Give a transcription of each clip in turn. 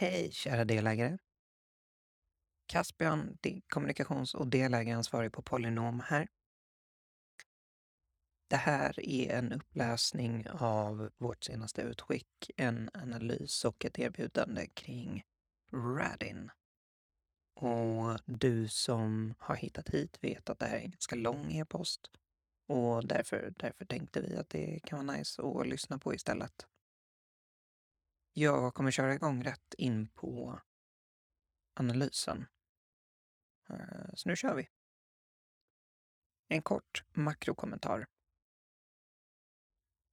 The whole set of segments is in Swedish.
Hej kära delägare! Caspian, kommunikations och delägaransvarig på Polynom här. Det här är en uppläsning av vårt senaste utskick, en analys och ett erbjudande kring Radin. Och du som har hittat hit vet att det här är en ganska lång e-post och därför, därför tänkte vi att det kan vara nice att lyssna på istället. Jag kommer köra igång rätt in på analysen. Eh, så nu kör vi. En kort makrokommentar.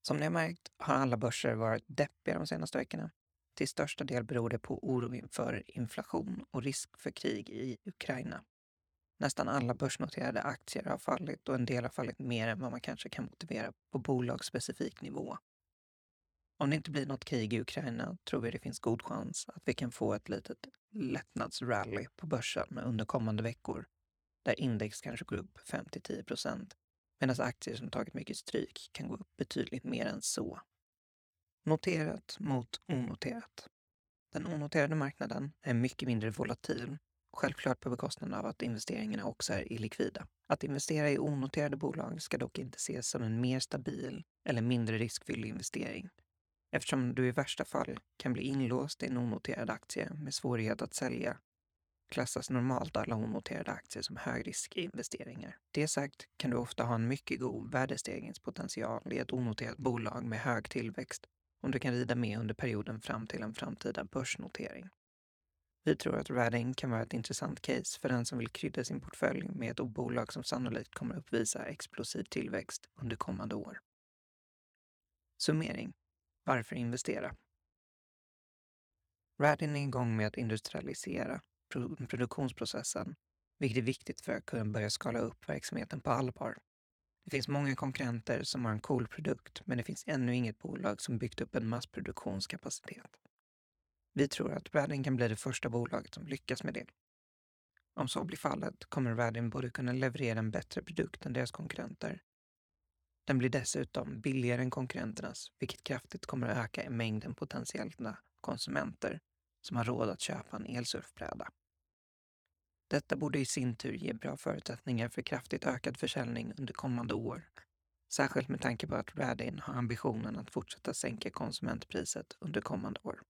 Som ni har märkt har alla börser varit deppiga de senaste veckorna. Till största del beror det på oro inför inflation och risk för krig i Ukraina. Nästan alla börsnoterade aktier har fallit och en del har fallit mer än vad man kanske kan motivera på bolagsspecifik nivå. Om det inte blir något krig i Ukraina tror vi det finns god chans att vi kan få ett litet lättnadsrally på börsen under kommande veckor där index kanske går upp 5-10 procent medan aktier som tagit mycket stryk kan gå upp betydligt mer än så. Noterat mot onoterat. Den onoterade marknaden är mycket mindre volatil, självklart på bekostnad av att investeringarna också är illikvida. Att investera i onoterade bolag ska dock inte ses som en mer stabil eller mindre riskfylld investering eftersom du i värsta fall kan bli inlåst i en onoterad aktie med svårighet att sälja klassas normalt alla onoterade aktier som högriskinvesteringar. Det sagt kan du ofta ha en mycket god värdestegringspotential i ett onoterat bolag med hög tillväxt om du kan rida med under perioden fram till en framtida börsnotering. Vi tror att Rading kan vara ett intressant case för den som vill krydda sin portfölj med ett bolag som sannolikt kommer uppvisa explosiv tillväxt under kommande år. Summering. Varför investera? Radin är igång med att industrialisera produktionsprocessen, vilket är viktigt för att kunna börja skala upp verksamheten på allvar. Det finns många konkurrenter som har en cool produkt, men det finns ännu inget bolag som byggt upp en massproduktionskapacitet. Vi tror att Radin kan bli det första bolaget som lyckas med det. Om så blir fallet kommer Radin både kunna leverera en bättre produkt än deras konkurrenter den blir dessutom billigare än konkurrenternas, vilket kraftigt kommer att öka mängden potentiella konsumenter som har råd att köpa en elsurfbräda. Detta borde i sin tur ge bra förutsättningar för kraftigt ökad försäljning under kommande år, särskilt med tanke på att Radin har ambitionen att fortsätta sänka konsumentpriset under kommande år.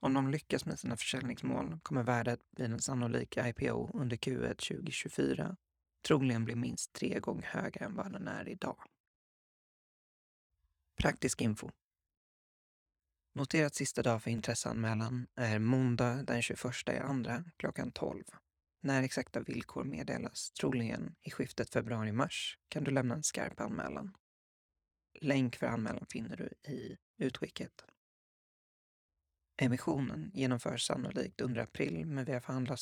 Om de lyckas med sina försäljningsmål kommer värdet vid en sannolik IPO under Q1 2024 troligen bli minst tre gånger högre än vad den är idag. Praktisk info. Noterat sista dag för intresseanmälan är måndag den 21 i andra klockan 12. När exakta villkor meddelas, troligen i skiftet februari-mars, kan du lämna en skarp anmälan. Länk för anmälan finner du i utskicket. Emissionen genomförs sannolikt under april, men vi har förhandlat,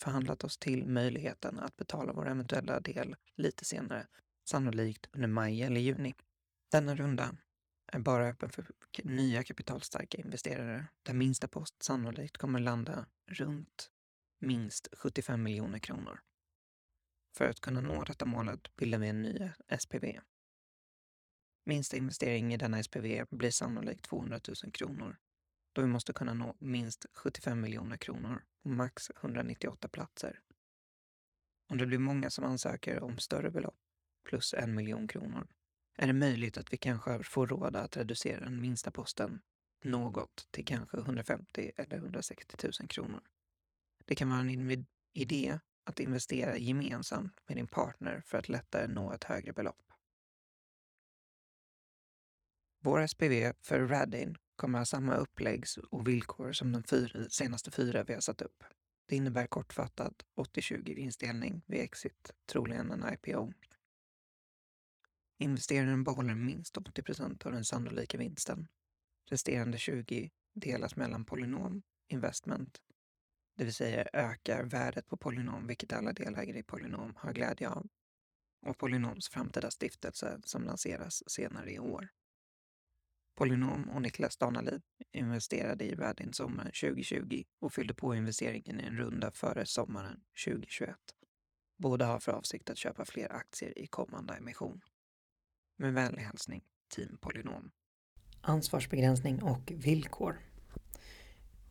förhandlat oss till möjligheten att betala vår eventuella del lite senare, sannolikt under maj eller juni. Denna runda är bara öppen för nya kapitalstarka investerare där minsta post sannolikt kommer landa runt minst 75 miljoner kronor. För att kunna nå detta målet bildar vi en ny SPV. Minsta investering i denna SPV blir sannolikt 200 000 kronor då vi måste kunna nå minst 75 miljoner kronor och max 198 platser. Om det blir många som ansöker om större belopp, plus en miljon kronor, är det möjligt att vi kanske får råd att reducera den minsta posten något till kanske 150 eller 160 000 kronor. Det kan vara en idé att investera gemensamt med din partner för att lättare nå ett högre belopp. Vår SPV för Radin kommer ha samma uppläggs och villkor som de fyra, senaste fyra vi har satt upp. Det innebär kortfattat 80-20 vinstdelning vid exit, troligen en IPO. Investeraren behåller minst 80 procent av den sannolika vinsten. Resterande 20 delas mellan Polynom Investment, det vill säga ökar värdet på Polynom, vilket alla delägare i Polynom har glädje av, och Polynoms framtida stiftelse som lanseras senare i år. Polynom och Niklas Danalid investerade i Radin sommaren 2020 och fyllde på investeringen i en runda före sommaren 2021. Båda har för avsikt att köpa fler aktier i kommande emission. Med vänlig hälsning Team Polynom. Ansvarsbegränsning och villkor.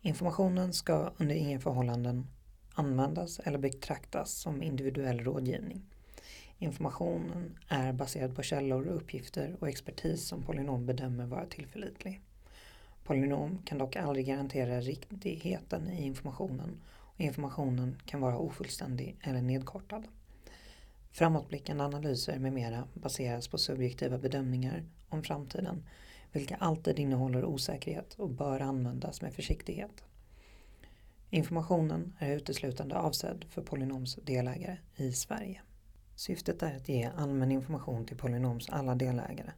Informationen ska under inga förhållanden användas eller betraktas som individuell rådgivning. Informationen är baserad på källor, uppgifter och expertis som Polynom bedömer vara tillförlitlig. Polynom kan dock aldrig garantera riktigheten i informationen och informationen kan vara ofullständig eller nedkortad. Framåtblickande analyser med mera baseras på subjektiva bedömningar om framtiden vilka alltid innehåller osäkerhet och bör användas med försiktighet. Informationen är uteslutande avsedd för Polynoms delägare i Sverige. Syftet är att ge allmän information till Polynoms alla delägare.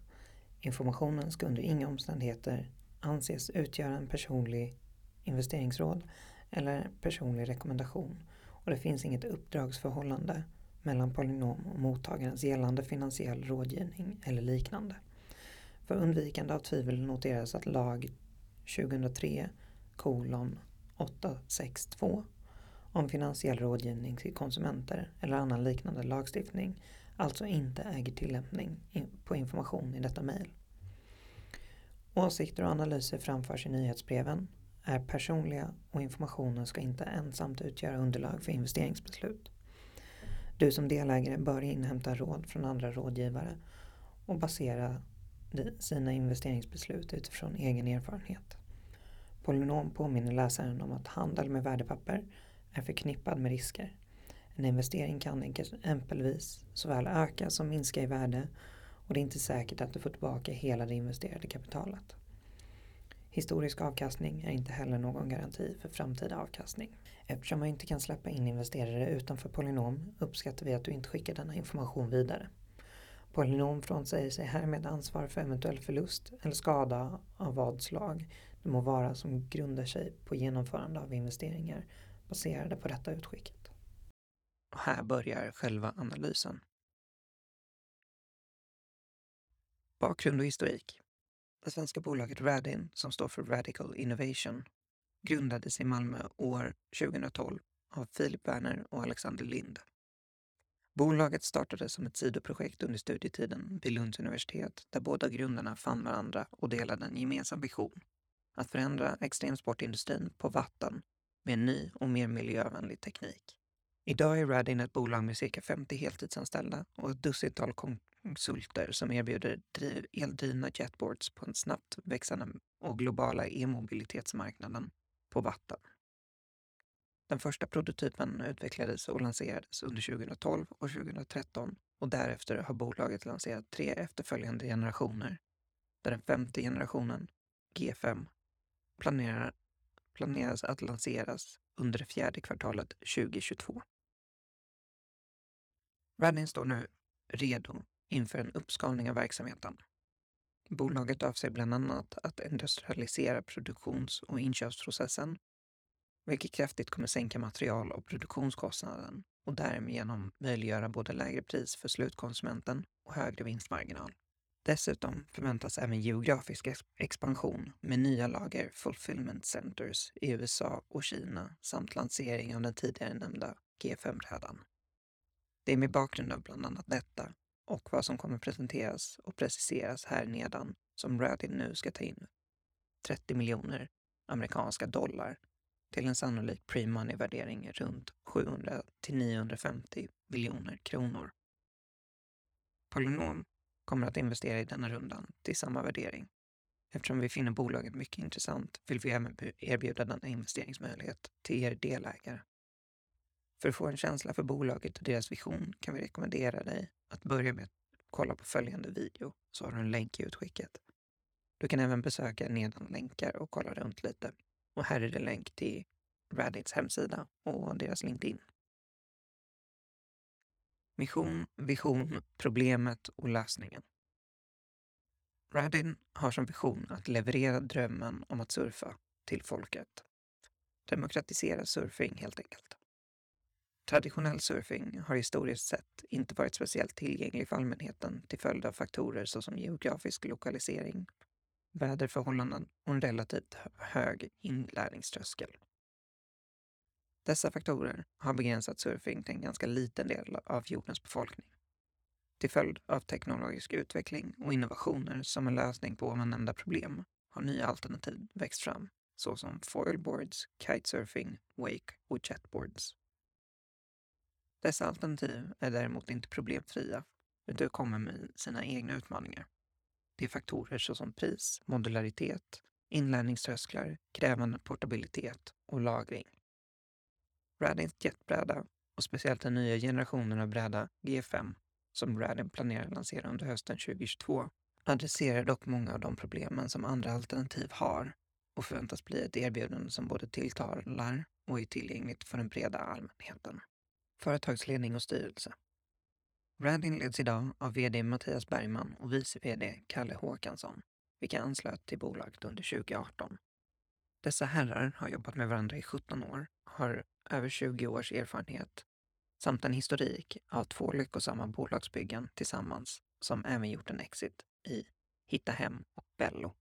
Informationen ska under inga omständigheter anses utgöra en personlig investeringsråd eller personlig rekommendation och det finns inget uppdragsförhållande mellan Polynom och mottagarens gällande finansiell rådgivning eller liknande. För undvikande av tvivel noteras att lag 2003 kolon 862 om finansiell rådgivning till konsumenter eller annan liknande lagstiftning alltså inte äger tillämpning på information i detta mejl. Åsikter och analyser framförs i nyhetsbreven, är personliga och informationen ska inte ensamt utgöra underlag för investeringsbeslut. Du som delägare bör inhämta råd från andra rådgivare och basera sina investeringsbeslut utifrån egen erfarenhet. Polynom påminner läsaren om att handel med värdepapper är förknippad med risker. En investering kan exempelvis såväl öka som minska i värde och det är inte säkert att du får tillbaka hela det investerade kapitalet. Historisk avkastning är inte heller någon garanti för framtida avkastning. Eftersom man inte kan släppa in investerare utanför Polynom uppskattar vi att du inte skickar denna information vidare. Polynom frånsäger sig härmed ansvar för eventuell förlust eller skada av vad slag det må vara som grundar sig på genomförande av investeringar baserade på detta utskicket. Och här börjar själva analysen. Bakgrund och historik. Det svenska bolaget Radin, som står för Radical Innovation, grundades i Malmö år 2012 av Filip Werner och Alexander Lind. Bolaget startade som ett sidoprojekt under studietiden vid Lunds universitet där båda grundarna fann varandra och delade en gemensam vision. Att förändra extremsportindustrin på vatten med en ny och mer miljövänlig teknik. Idag är Radin ett bolag med cirka 50 heltidsanställda och ett dussintal konsulter som erbjuder eldrivna jetboards på en snabbt växande och globala e-mobilitetsmarknaden på vatten. Den första prototypen utvecklades och lanserades under 2012 och 2013 och därefter har bolaget lanserat tre efterföljande generationer där den femte generationen, G5, planerar, planeras att lanseras under det fjärde kvartalet 2022. Radin står nu redo inför en uppskalning av verksamheten. Bolaget avser bland annat att industrialisera produktions och inköpsprocessen, vilket kraftigt kommer sänka material och produktionskostnaden och därigenom möjliggöra både lägre pris för slutkonsumenten och högre vinstmarginal. Dessutom förväntas även geografisk expansion med nya lager fulfillment centers i USA och Kina samt lansering av den tidigare nämnda G5-brädan. Det är med bakgrund av bland annat detta och vad som kommer presenteras och preciseras här nedan som Radin nu ska ta in 30 miljoner amerikanska dollar till en sannolik pre-money-värdering runt 700 till 950 miljoner kronor. Polynom kommer att investera i denna rundan till samma värdering. Eftersom vi finner bolaget mycket intressant vill vi även erbjuda denna investeringsmöjlighet till er delägare. För att få en känsla för bolaget och deras vision kan vi rekommendera dig att börja med att kolla på följande video, så har du en länk i utskicket. Du kan även besöka nedan länkar och kolla runt lite. Och här är det länk till Radits hemsida och deras LinkedIn. Mission, vision, problemet och lösningen. Radin har som vision att leverera drömmen om att surfa till folket. Demokratisera surfing helt enkelt. Traditionell surfing har historiskt sett inte varit speciellt tillgänglig för allmänheten till följd av faktorer såsom geografisk lokalisering, väderförhållanden och en relativt hög inlärningströskel. Dessa faktorer har begränsat surfing till en ganska liten del av jordens befolkning. Till följd av teknologisk utveckling och innovationer som en lösning på ovan nämnda problem har nya alternativ växt fram, såsom foilboards, kitesurfing, wake och jetboards. Dessa alternativ är däremot inte problemfria utan kommer med sina egna utmaningar. Det är faktorer såsom pris, modularitet, inlärningströsklar, krävande portabilitet och lagring. Radins jetbräda och speciellt den nya generationen av bräda G5 som Radin planerar att lansera under hösten 2022 adresserar dock många av de problemen som andra alternativ har och förväntas bli ett erbjudande som både tilltalar och är tillgängligt för den breda allmänheten. Företagsledning och styrelse. Radin leds idag av VD Mattias Bergman och vice VD Kalle Håkansson, vilka anslöt till bolaget under 2018. Dessa herrar har jobbat med varandra i 17 år, har över 20 års erfarenhet samt en historik av två lyckosamma bolagsbyggen tillsammans som även gjort en exit i Hitta Hem och Bello.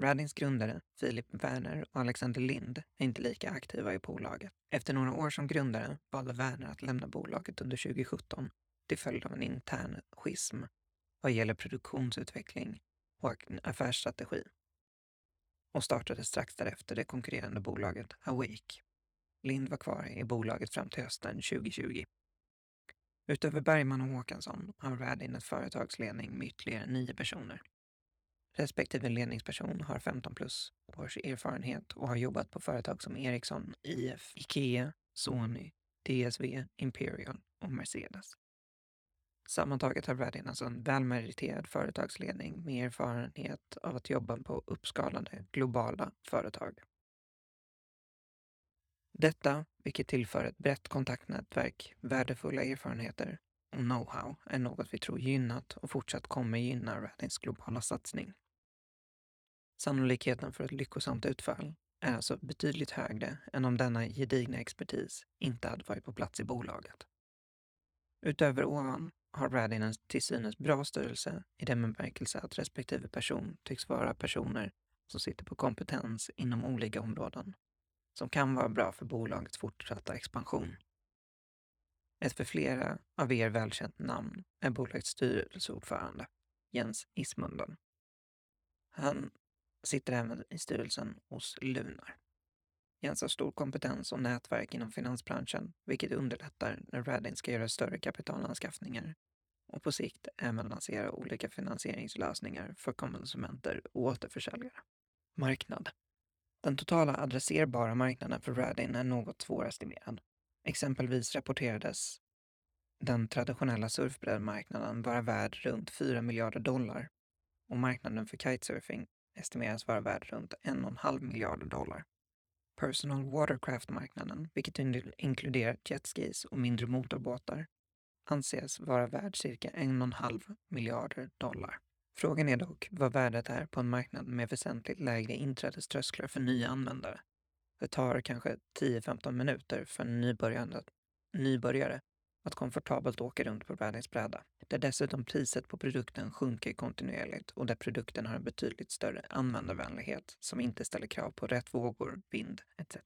Radins grundare, Filip Werner och Alexander Lind, är inte lika aktiva i bolaget. Efter några år som grundare valde Werner att lämna bolaget under 2017 till följd av en intern schism vad gäller produktionsutveckling och affärsstrategi och startade strax därefter det konkurrerande bolaget Awake. Lind var kvar i bolaget fram till hösten 2020. Utöver Bergman och Håkansson har Radin ett företagsledning med ytterligare nio personer. Respektive ledningsperson har 15 plus års erfarenhet och har jobbat på företag som Ericsson, IF, Ikea, Sony, DSV, Imperial och Mercedes. Sammantaget har Radin alltså en välmeriterad företagsledning med erfarenhet av att jobba på uppskalade globala företag. Detta, vilket tillför ett brett kontaktnätverk, värdefulla erfarenheter och know-how, är något vi tror gynnat och fortsatt kommer gynna Radins globala satsning. Sannolikheten för ett lyckosamt utfall är alltså betydligt högre än om denna gedigna expertis inte hade varit på plats i bolaget. Utöver ovan har Radin en till synes bra styrelse i den bemärkelse att respektive person tycks vara personer som sitter på kompetens inom olika områden som kan vara bra för bolagets fortsatta expansion. Ett för flera av er välkänt namn är bolagets styrelseordförande, Jens Ismunden. Han sitter även i styrelsen hos Lunar. Jens har alltså stor kompetens och nätverk inom finansbranschen, vilket underlättar när Radin ska göra större kapitalanskaffningar och på sikt även lansera olika finansieringslösningar för konsumenter och återförsäljare. Marknad. Den totala adresserbara marknaden för Radin är något svårestimerad. Exempelvis rapporterades den traditionella surfbrädmarknaden vara värd runt 4 miljarder dollar och marknaden för kitesurfing estimeras vara värd runt 1,5 miljarder dollar. Personal Watercraft-marknaden, vilket inkluderar jetskis och mindre motorbåtar, anses vara värd cirka 1,5 miljarder dollar. Frågan är dock vad värdet är på en marknad med väsentligt lägre inträdeströsklar för nya användare. Det tar kanske 10-15 minuter för en nybörjare, nybörjare att komfortabelt åka runt på världens bräda. Där dessutom priset på produkten sjunker kontinuerligt och där produkten har en betydligt större användarvänlighet som inte ställer krav på rätt vågor, vind etc.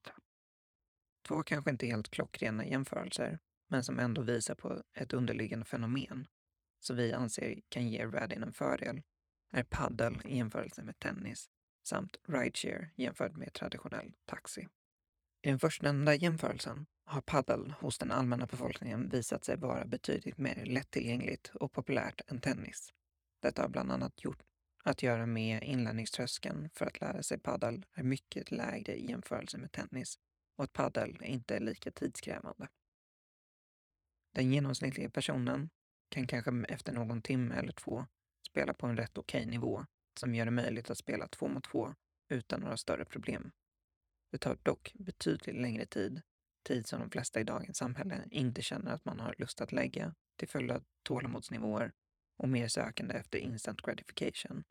Två kanske inte helt klockrena jämförelser, men som ändå visar på ett underliggande fenomen som vi anser kan ge Radin en fördel är paddel i jämförelse med tennis samt rideshare jämfört med traditionell taxi. I den förstnämnda jämförelsen har paddel hos den allmänna befolkningen visat sig vara betydligt mer lättillgängligt och populärt än tennis. Detta har bland annat gjort att göra med inlärningströskeln för att lära sig paddel är mycket lägre i jämförelse med tennis och att paddel inte är lika tidskrävande. Den genomsnittliga personen kan kanske efter någon timme eller två spela på en rätt okej nivå som gör det möjligt att spela två mot två utan några större problem. Det tar dock betydligt längre tid, tid som de flesta i dagens samhälle inte känner att man har lust att lägga till följd av tålamodsnivåer och mer sökande efter instant gratification.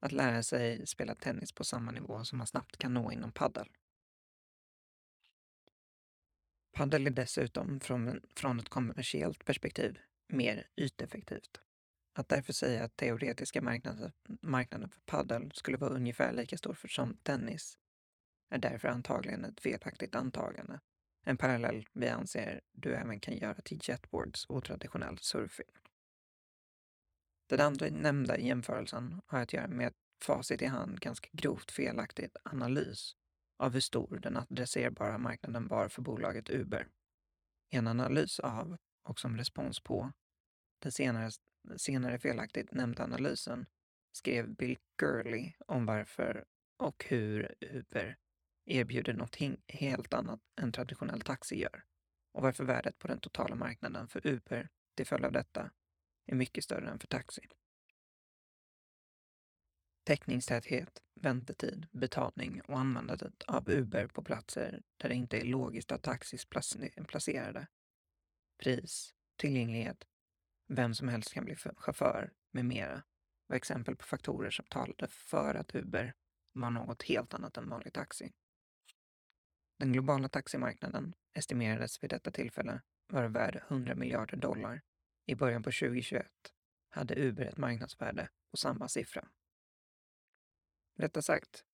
Att lära sig spela tennis på samma nivå som man snabbt kan nå inom paddel. Paddel är dessutom från, från ett kommersiellt perspektiv mer yteffektivt. Att därför säga att teoretiska marknaden, marknaden för paddel skulle vara ungefär lika stor för som tennis är därför antagligen ett felaktigt antagande. En parallell vi anser du även kan göra till jetboards och traditionell surfing. Den andra nämnda jämförelsen har att göra med facit i hand ganska grovt felaktigt analys av hur stor den adresserbara marknaden var för bolaget Uber. En analys av, och som respons på, den senare, senare felaktigt nämnda analysen skrev Bill Gurley om varför och hur Uber erbjuder något helt annat än traditionell taxi gör och varför värdet på den totala marknaden för Uber till följd av detta är mycket större än för taxi. Täckningstäthet, väntetid, betalning och användandet av Uber på platser där det inte är logiskt att taxis placerade. Pris, tillgänglighet, vem som helst kan bli chaufför med mera var exempel på faktorer som talade för att Uber var något helt annat än vanlig taxi. Den globala taximarknaden estimerades vid detta tillfälle vara värd 100 miljarder dollar. I början på 2021 hade Uber ett marknadsvärde på samma siffra. Rättare detta sagt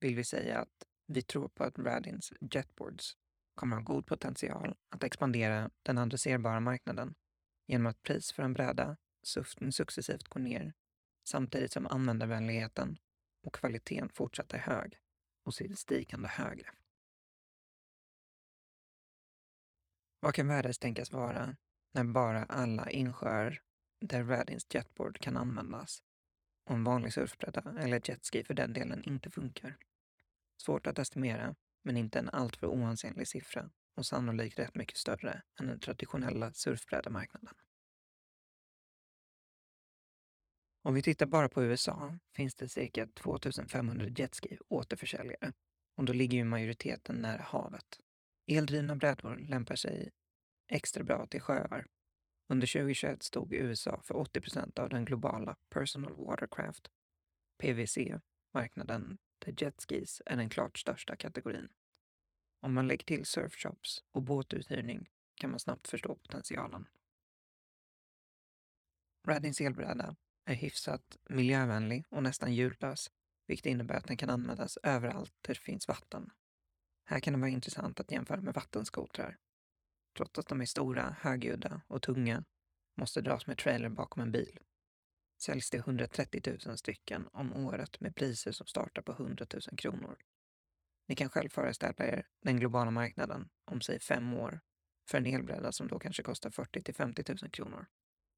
vill vi säga att vi tror på att Radins Jetboards kommer ha god potential att expandera den adresserbara marknaden genom att pris för en bräda successivt går ner samtidigt som användarvänligheten och kvaliteten fortsatt är hög och ser stigande högre. Vad kan värdet tänkas vara när bara alla insjöar där Radins jetboard kan användas och en vanlig surfbräda eller jetski för den delen inte funkar? Svårt att estimera, men inte en alltför oansenlig siffra och sannolikt rätt mycket större än den traditionella surfbrädemarknaden. Om vi tittar bara på USA finns det cirka 2500 jetski återförsäljare och då ligger ju majoriteten nära havet. Eldrivna brädor lämpar sig extra bra till sjöar. Under 2021 stod USA för 80 procent av den globala Personal Watercraft, PVC-marknaden där jetskis är den klart största kategorin. Om man lägger till surfshops och båtuthyrning kan man snabbt förstå potentialen. Radins elbräda är hyfsat miljövänlig och nästan ljudlös, vilket innebär att den kan användas överallt där det finns vatten. Här kan det vara intressant att jämföra med vattenskotrar. Trots att de är stora, högljudda och tunga måste dras med trailer bakom en bil. Säljs det 130 000 stycken om året med priser som startar på 100 000 kronor. Ni kan själv föreställa er den globala marknaden om säg fem år för en elbräda som då kanske kostar 40 till 50 000 kronor.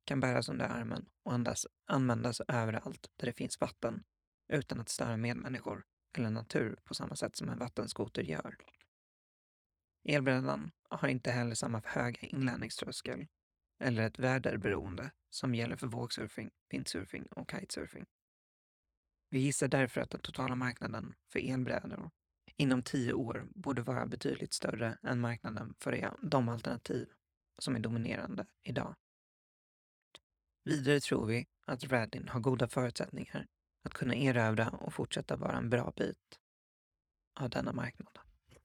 Kan bäras under armen och andas, användas överallt där det finns vatten utan att störa medmänniskor eller natur på samma sätt som en vattenskoter gör. Elbrädan har inte heller samma höga inlärningströskel eller ett väderberoende som gäller för vågsurfing, vindsurfing och kitesurfing. Vi gissar därför att den totala marknaden för elbrädor inom tio år borde vara betydligt större än marknaden för de alternativ som är dominerande idag. Vidare tror vi att Radin har goda förutsättningar att kunna erövra och fortsätta vara en bra bit av denna marknad.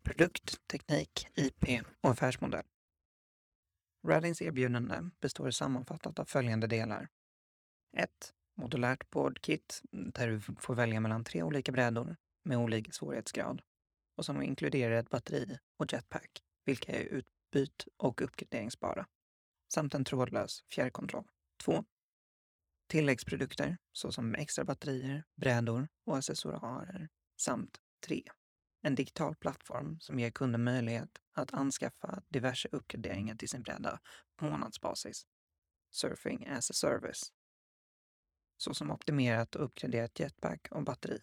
Produkt, teknik, IP och affärsmodell. Radins erbjudande består sammanfattat av följande delar. 1. Modulärt boardkit där du får välja mellan tre olika brädor med olika svårighetsgrad och som inkluderar ett batteri och jetpack, vilka är utbyt och uppgraderingsbara, samt en trådlös fjärrkontroll. 2. Tilläggsprodukter såsom extra batterier, brädor och accessoarer samt 3. En digital plattform som ger kunden möjlighet att anskaffa diverse uppgraderingar till sin bräda på månadsbasis. Surfing as a service. Såsom optimerat och uppgraderat jetpack och batteri.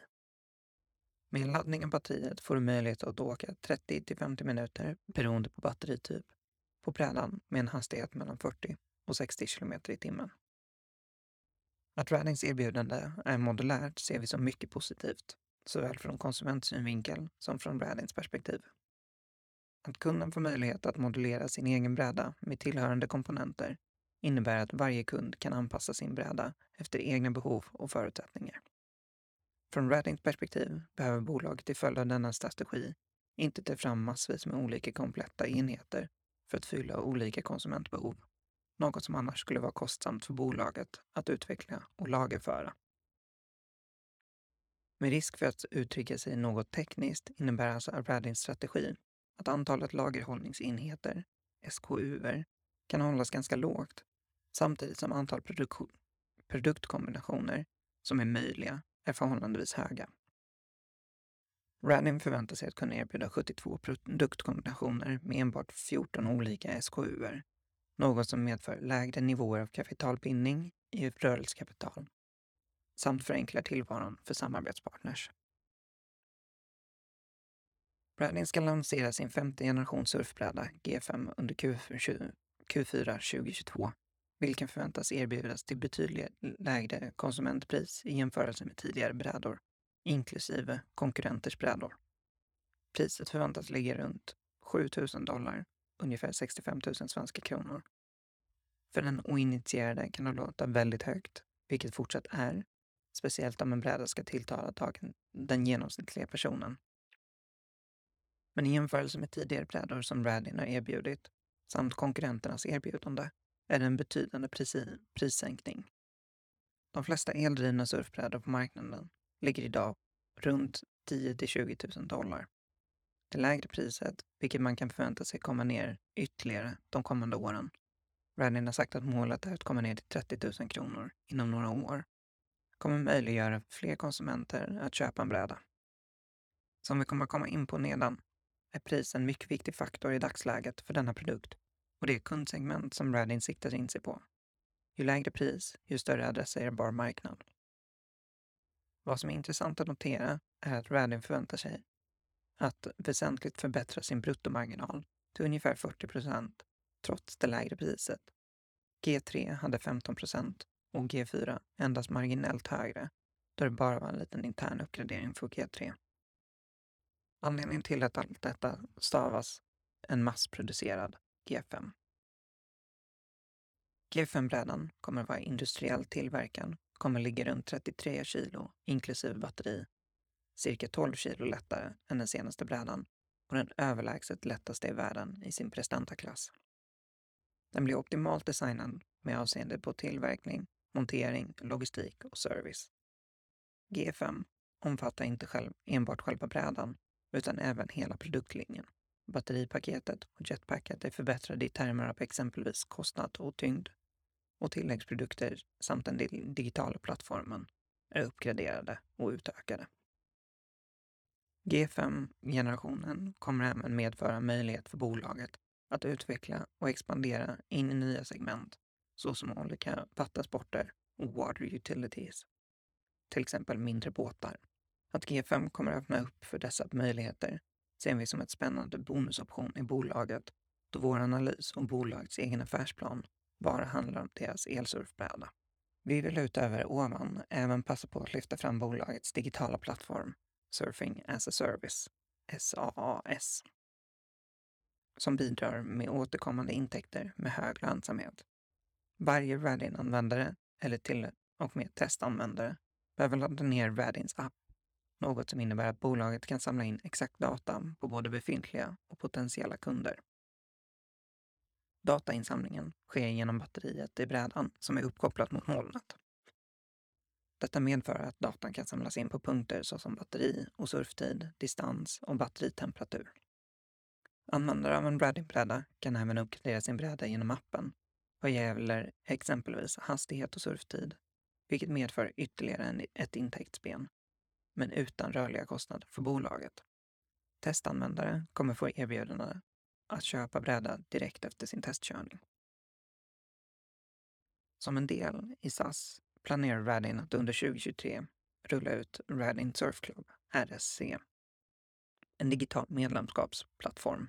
Med laddning av batteriet får du möjlighet att åka 30 till 50 minuter beroende på batterityp på brädan med en hastighet mellan 40 och 60 km i timmen. Att Radings erbjudande är modulärt ser vi som mycket positivt, såväl från konsumentsynvinkel som från Radings perspektiv. Att kunden får möjlighet att modulera sin egen bräda med tillhörande komponenter innebär att varje kund kan anpassa sin bräda efter egna behov och förutsättningar. Från Radings perspektiv behöver bolaget till följd av denna strategi inte ta fram massvis med olika kompletta enheter för att fylla olika konsumentbehov något som annars skulle vara kostsamt för bolaget att utveckla och lagerföra. Med risk för att uttrycka sig något tekniskt innebär alltså Arvadins strategi att antalet lagerhållningsenheter, SKUer, kan hållas ganska lågt samtidigt som antal produktkombinationer som är möjliga är förhållandevis höga. Radin förväntar sig att kunna erbjuda 72 produktkombinationer med enbart 14 olika SKUer, något som medför lägre nivåer av kapitalbindning i rörelsekapital samt förenklar tillvaron för samarbetspartners. Bradding ska lansera sin femte generation surfbräda G5 under Q4 2022, vilken förväntas erbjudas till betydligt lägre konsumentpris i jämförelse med tidigare brädor, inklusive konkurrenters brädor. Priset förväntas ligga runt 7 000 dollar, ungefär 65 000 svenska kronor. För den oinitierade kan det låta väldigt högt, vilket fortsatt är, speciellt om en bräda ska tilltala dagen, den genomsnittliga personen. Men i jämförelse med tidigare brädor som Radin har erbjudit samt konkurrenternas erbjudande är det en betydande prissänkning. De flesta eldrivna surfbrädor på marknaden ligger idag runt 10 20 000 dollar. Det lägre priset, vilket man kan förvänta sig komma ner ytterligare de kommande åren. Radin har sagt att målet är att komma ner till 30 000 kronor inom några år. kommer möjliggöra för fler konsumenter att köpa en bräda. Som vi kommer komma in på nedan är pris en mycket viktig faktor i dagsläget för denna produkt och det kundsegment som Radin siktar in sig på. Ju lägre pris, ju större adresserbar marknad. Vad som är intressant att notera är att Radin förväntar sig att väsentligt förbättra sin bruttomarginal till ungefär 40 procent trots det lägre priset. G3 hade 15 procent och G4 endast marginellt högre då det bara var en liten intern uppgradering för G3. Anledningen till att allt detta stavas en massproducerad G5. G5-brädan kommer att vara industriellt tillverkad, kommer ligga runt 33 kilo inklusive batteri, cirka 12 kilo lättare än den senaste brädan och den överlägset lättaste i världen i sin prestantaklass. Den blir optimalt designad med avseende på tillverkning, montering, logistik och service. G5 omfattar inte själv, enbart själva brädan utan även hela produktlinjen. Batteripaketet och jetpacket är förbättrade i termer av exempelvis kostnad och tyngd. Och tilläggsprodukter samt den digitala plattformen är uppgraderade och utökade. G5-generationen kommer även medföra möjlighet för bolaget att utveckla och expandera in i nya segment såsom olika vattensporter och water utilities. Till exempel mindre båtar att G5 kommer att öppna upp för dessa möjligheter ser vi som ett spännande bonusoption i bolaget då vår analys om bolagets egen affärsplan bara handlar om deras elsurfbräda. Vi vill utöver ovan även passa på att lyfta fram bolagets digitala plattform Surfing as a Service, SaaS, som bidrar med återkommande intäkter med hög lönsamhet. Varje Radin-användare, eller till och med testanvändare, behöver ladda ner Radins app något som innebär att bolaget kan samla in exakt data på både befintliga och potentiella kunder. Datainsamlingen sker genom batteriet i brädan som är uppkopplat mot molnet. Detta medför att datan kan samlas in på punkter såsom batteri och surftid, distans och batteritemperatur. Användare av en Bradin-bräda kan även uppgradera sin bräda genom appen vad gäller exempelvis hastighet och surftid, vilket medför ytterligare ett intäktsben men utan rörliga kostnader för bolaget. Testanvändare kommer få erbjudande att köpa bräda direkt efter sin testkörning. Som en del i SAS planerar Radin att under 2023 rulla ut Radin Surf Club, RSC, en digital medlemskapsplattform.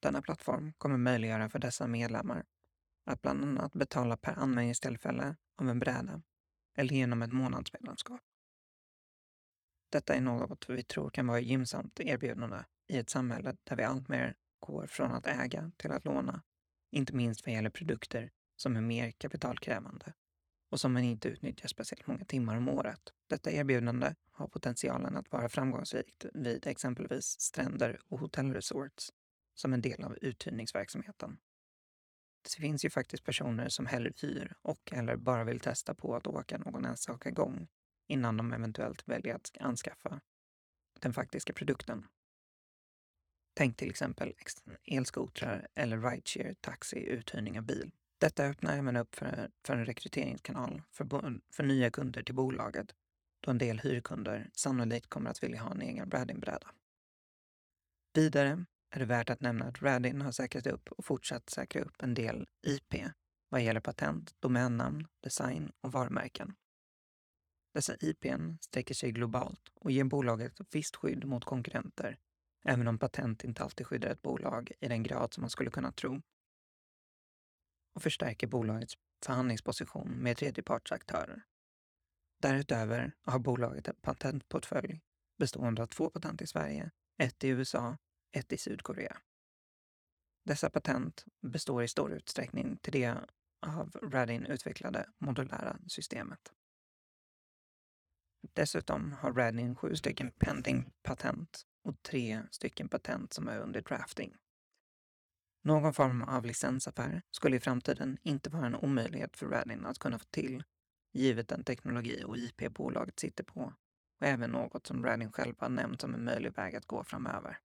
Denna plattform kommer möjliggöra för dessa medlemmar att bland annat betala per användningstillfälle av en bräda eller genom ett månadsmedlemskap. Detta är något vi tror kan vara gynnsamt erbjudande i ett samhälle där vi alltmer går från att äga till att låna, inte minst vad gäller produkter som är mer kapitalkrävande och som man inte utnyttjar speciellt många timmar om året. Detta erbjudande har potentialen att vara framgångsrikt vid exempelvis stränder och hotellresorts som en del av uthyrningsverksamheten. Det finns ju faktiskt personer som hellre hyr och eller bara vill testa på att åka någon enstaka gång innan de eventuellt väljer att anskaffa den faktiska produkten. Tänk till exempel elskotrar eller rideshare, taxi, uthyrning av bil. Detta öppnar även upp för, för en rekryteringskanal för, för nya kunder till bolaget då en del hyrkunder sannolikt kommer att vilja ha en egen Radin-bräda. Vidare är det värt att nämna att Radin har säkrat upp och fortsatt säkra upp en del IP vad gäller patent, domännamn, design och varumärken. Dessa IPn sträcker sig globalt och ger bolaget ett visst skydd mot konkurrenter, även om patent inte alltid skyddar ett bolag i den grad som man skulle kunna tro. Och förstärker bolagets förhandlingsposition med tredjepartsaktörer. Därutöver har bolaget en patentportfölj bestående av två patent i Sverige, ett i USA, ett i Sydkorea. Dessa patent består i stor utsträckning till det av Radin utvecklade modulära systemet. Dessutom har Radin sju stycken pending patent och tre stycken patent som är under drafting. Någon form av licensaffär skulle i framtiden inte vara en omöjlighet för Radin att kunna få till, givet den teknologi och IP bolaget sitter på och även något som Radin själv har nämnt som en möjlig väg att gå framöver.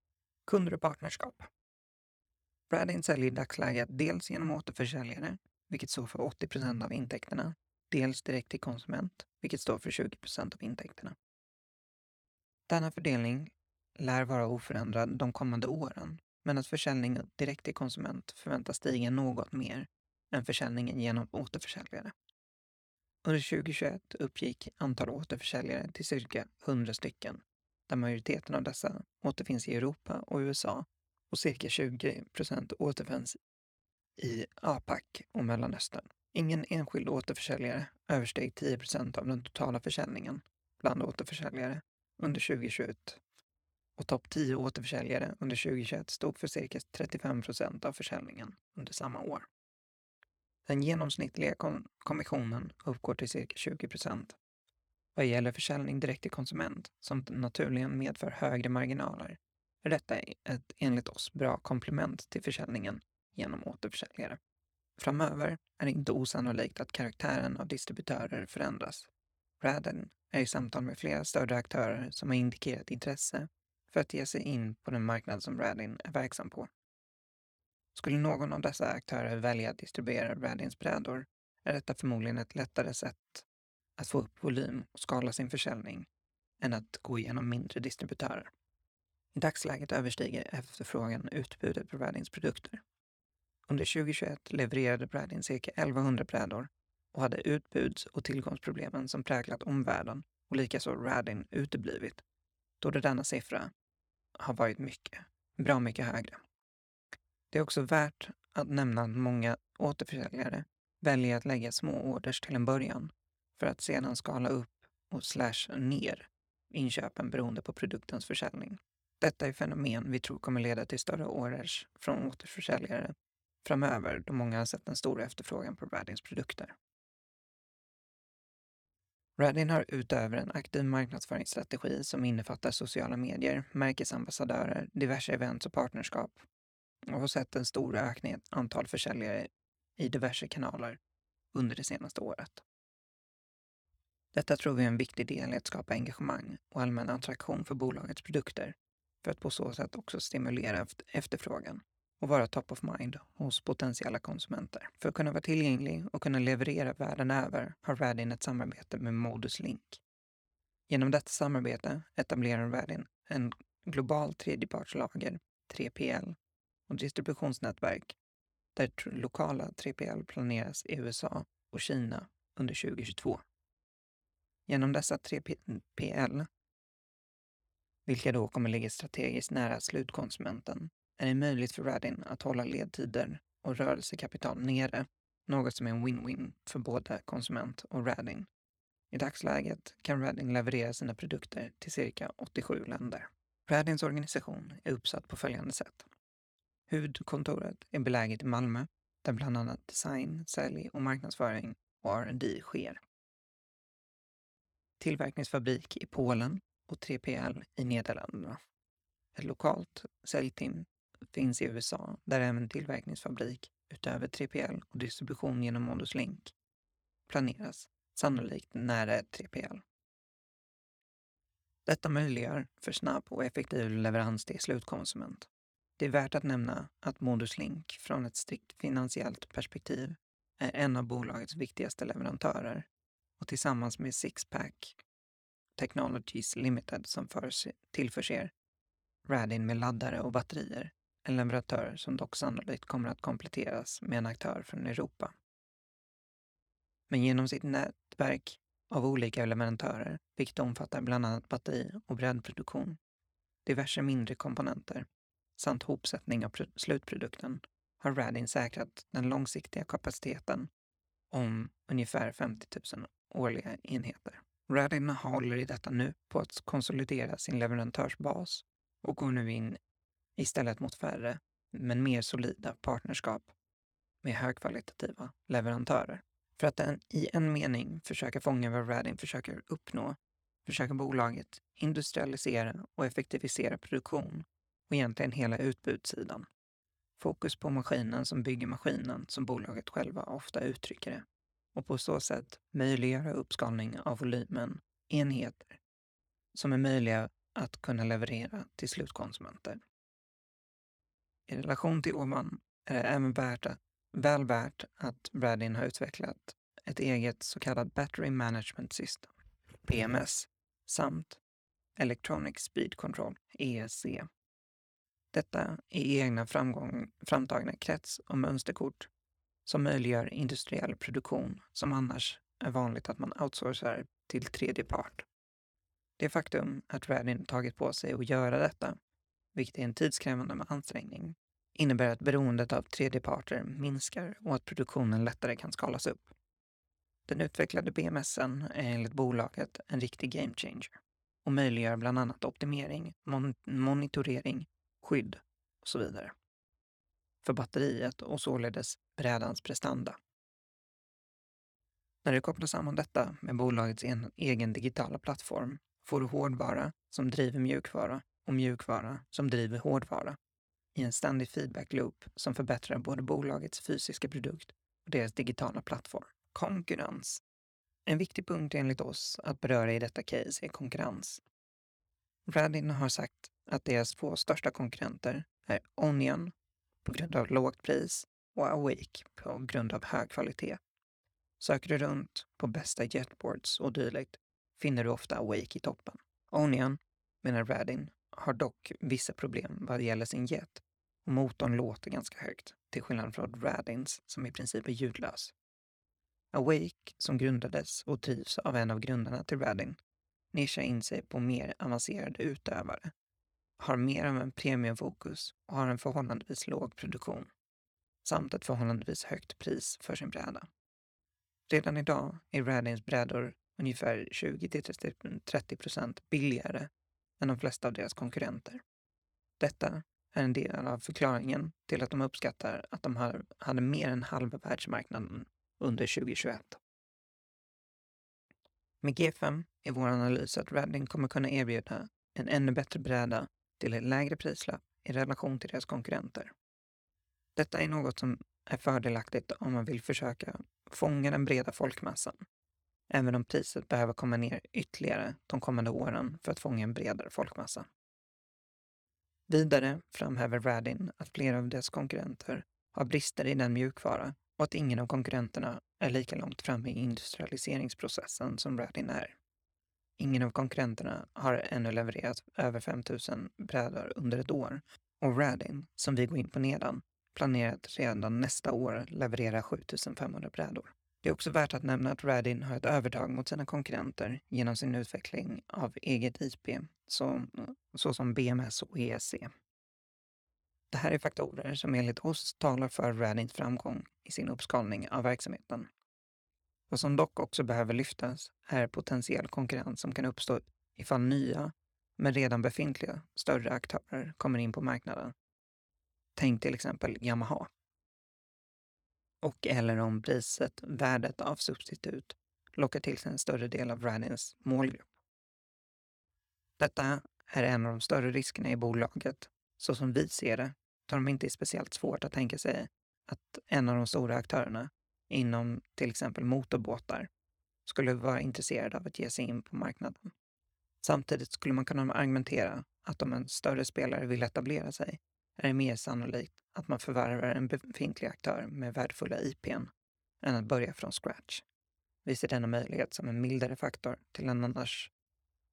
Kunder och partnerskap. Radin säljer i dagsläget dels genom återförsäljare, vilket står för 80 procent av intäkterna, dels direkt till konsument, vilket står för 20 procent av intäkterna. Denna fördelning lär vara oförändrad de kommande åren, men att försäljningen direkt till konsument förväntas stiga något mer än försäljningen genom återförsäljare. Under 2021 uppgick antal återförsäljare till cirka 100 stycken, där majoriteten av dessa återfinns i Europa och USA och cirka 20 procent återfinns i APAC och Mellanöstern. Ingen enskild återförsäljare översteg 10 procent av den totala försäljningen bland återförsäljare under 2021 och topp 10 återförsäljare under 2021 stod för cirka 35 procent av försäljningen under samma år. Den genomsnittliga kommissionen uppgår till cirka 20 procent. Vad gäller försäljning direkt till konsument, som naturligen medför högre marginaler, är detta ett enligt oss bra komplement till försäljningen genom återförsäljare. Framöver är det inte osannolikt att karaktären av distributörer förändras. Radden är i samtal med flera större aktörer som har indikerat intresse för att ge sig in på den marknad som Radin är verksam på. Skulle någon av dessa aktörer välja att distribuera Radins brädor är detta förmodligen ett lättare sätt att få upp volym och skala sin försäljning än att gå igenom mindre distributörer. I dagsläget överstiger efterfrågan utbudet på Radins produkter. Under 2021 levererade Radin cirka 1100 brädor och hade utbuds och tillgångsproblemen som präglat omvärlden och likaså Radin uteblivit, då det denna siffra har varit mycket, bra mycket högre. Det är också värt att nämna att många återförsäljare väljer att lägga små orders till en början för att sedan skala upp och slash ner inköpen beroende på produktens försäljning. Detta är fenomen vi tror kommer leda till större orders från återförsäljare framöver då många har sett en stor efterfrågan på Radins produkter. Radin har utöver en aktiv marknadsföringsstrategi som innefattar sociala medier, märkesambassadörer, diverse events och partnerskap och har sett en stor ökning i antal försäljare i diverse kanaler under det senaste året. Detta tror vi är en viktig del i att skapa engagemang och allmän attraktion för bolagets produkter för att på så sätt också stimulera efterfrågan och vara top of mind hos potentiella konsumenter. För att kunna vara tillgänglig och kunna leverera världen över har Radin ett samarbete med Modus Link. Genom detta samarbete etablerar Radin en global tredjepartslager, 3PL, och distributionsnätverk där lokala 3PL planeras i USA och Kina under 2022. Genom dessa 3PL, vilka då kommer ligga strategiskt nära slutkonsumenten, är det möjligt för Radin att hålla ledtider och rörelsekapital nere, något som är en win-win för både konsument och Radin. I dagsläget kan Radin leverera sina produkter till cirka 87 länder. Radins organisation är uppsatt på följande sätt. Huvudkontoret är beläget i Malmö, där bland annat design, sälj och marknadsföring och R&D sker. Tillverkningsfabrik i Polen och 3PL i Nederländerna. Ett lokalt säljteam finns i USA där även tillverkningsfabrik utöver 3PL och distribution genom Modus Link planeras, sannolikt nära 3PL. Detta möjliggör för snabb och effektiv leverans till slutkonsument. Det är värt att nämna att Modus Link från ett strikt finansiellt perspektiv är en av bolagets viktigaste leverantörer och tillsammans med Sixpack Technologies Limited som tillförser Radin med laddare och batterier, en leverantör som dock sannolikt kommer att kompletteras med en aktör från Europa. Men genom sitt nätverk av olika leverantörer, vilket omfattar bland annat batteri och brädproduktion, diverse mindre komponenter samt hopsättning av slutprodukten, har Radin säkrat den långsiktiga kapaciteten om ungefär 50 000 årliga enheter. Radin håller i detta nu på att konsolidera sin leverantörsbas och går nu in istället mot färre, men mer solida partnerskap med högkvalitativa leverantörer. För att den, i en mening försöka fånga vad Radin försöker uppnå försöker bolaget industrialisera och effektivisera produktion och egentligen hela utbudssidan. Fokus på maskinen som bygger maskinen, som bolaget själva ofta uttrycker det, och på så sätt möjliggöra uppskalning av volymen enheter som är möjliga att kunna leverera till slutkonsumenter. I relation till ovan eh, är det även värt att, väl värt att Bradin har utvecklat ett eget så kallat Battery Management System, PMS, samt Electronic Speed Control, ESC. Detta är egna framgång, framtagna krets och mönsterkort som möjliggör industriell produktion som annars är vanligt att man outsourcar till tredje part. Det faktum att Radin tagit på sig att göra detta, vilket är en tidskrävande ansträngning, innebär att beroendet av tredjeparter minskar och att produktionen lättare kan skalas upp. Den utvecklade BMSen är enligt bolaget en riktig game changer och möjliggör bland annat optimering, mon monitorering, skydd och så vidare för batteriet och således brädans prestanda. När du kopplar samman detta med bolagets egen digitala plattform får du hårdvara som driver mjukvara och mjukvara som driver hårdvara i en ständig feedback loop som förbättrar både bolagets fysiska produkt och deras digitala plattform. Konkurrens. En viktig punkt enligt oss att beröra i detta case är konkurrens. Radin har sagt att deras två största konkurrenter är Onion på grund av lågt pris och Awake på grund av hög kvalitet. Söker du runt på bästa jetboards och dylikt finner du ofta Awake i toppen. Onion, menar Radin, har dock vissa problem vad gäller sin jet och motorn låter ganska högt, till skillnad från Radins som i princip är ljudlös. Awake, som grundades och drivs av en av grundarna till Radin, nischar in sig på mer avancerade utövare, har mer av en premiumfokus och har en förhållandevis låg produktion, samt ett förhållandevis högt pris för sin bräda. Redan idag är Radins brädor ungefär 20-30 billigare än de flesta av deras konkurrenter. Detta är en del av förklaringen till att de uppskattar att de hade mer än halva världsmarknaden under 2021. Med G5 är vår analys att Redding kommer kunna erbjuda en ännu bättre bräda till ett lägre prislapp i relation till deras konkurrenter. Detta är något som är fördelaktigt om man vill försöka fånga den breda folkmassan, även om priset behöver komma ner ytterligare de kommande åren för att fånga en bredare folkmassa. Vidare framhäver Radin att flera av dess konkurrenter har brister i den mjukvara och att ingen av konkurrenterna är lika långt framme i industrialiseringsprocessen som Radin är. Ingen av konkurrenterna har ännu levererat över 5000 brädor under ett år och Radin, som vi går in på nedan, planerar att redan nästa år leverera 7500 brädor. Det är också värt att nämna att Radin har ett övertag mot sina konkurrenter genom sin utveckling av eget IP, så, såsom BMS och ESC. Det här är faktorer som enligt oss talar för Radins framgång i sin uppskalning av verksamheten. Vad som dock också behöver lyftas är potentiell konkurrens som kan uppstå ifall nya, men redan befintliga, större aktörer kommer in på marknaden. Tänk till exempel Yamaha. Och eller om priset, värdet av substitut, lockar till sig en större del av Radins målgrupp. Detta är en av de större riskerna i bolaget. Så som vi ser det tar de inte speciellt svårt att tänka sig att en av de stora aktörerna inom till exempel motorbåtar skulle vara intresserad av att ge sig in på marknaden. Samtidigt skulle man kunna argumentera att om en större spelare vill etablera sig är det mer sannolikt att man förvärvar en befintlig aktör med värdefulla IPn än att börja från scratch. Vi ser denna möjlighet som en mildare faktor till den annars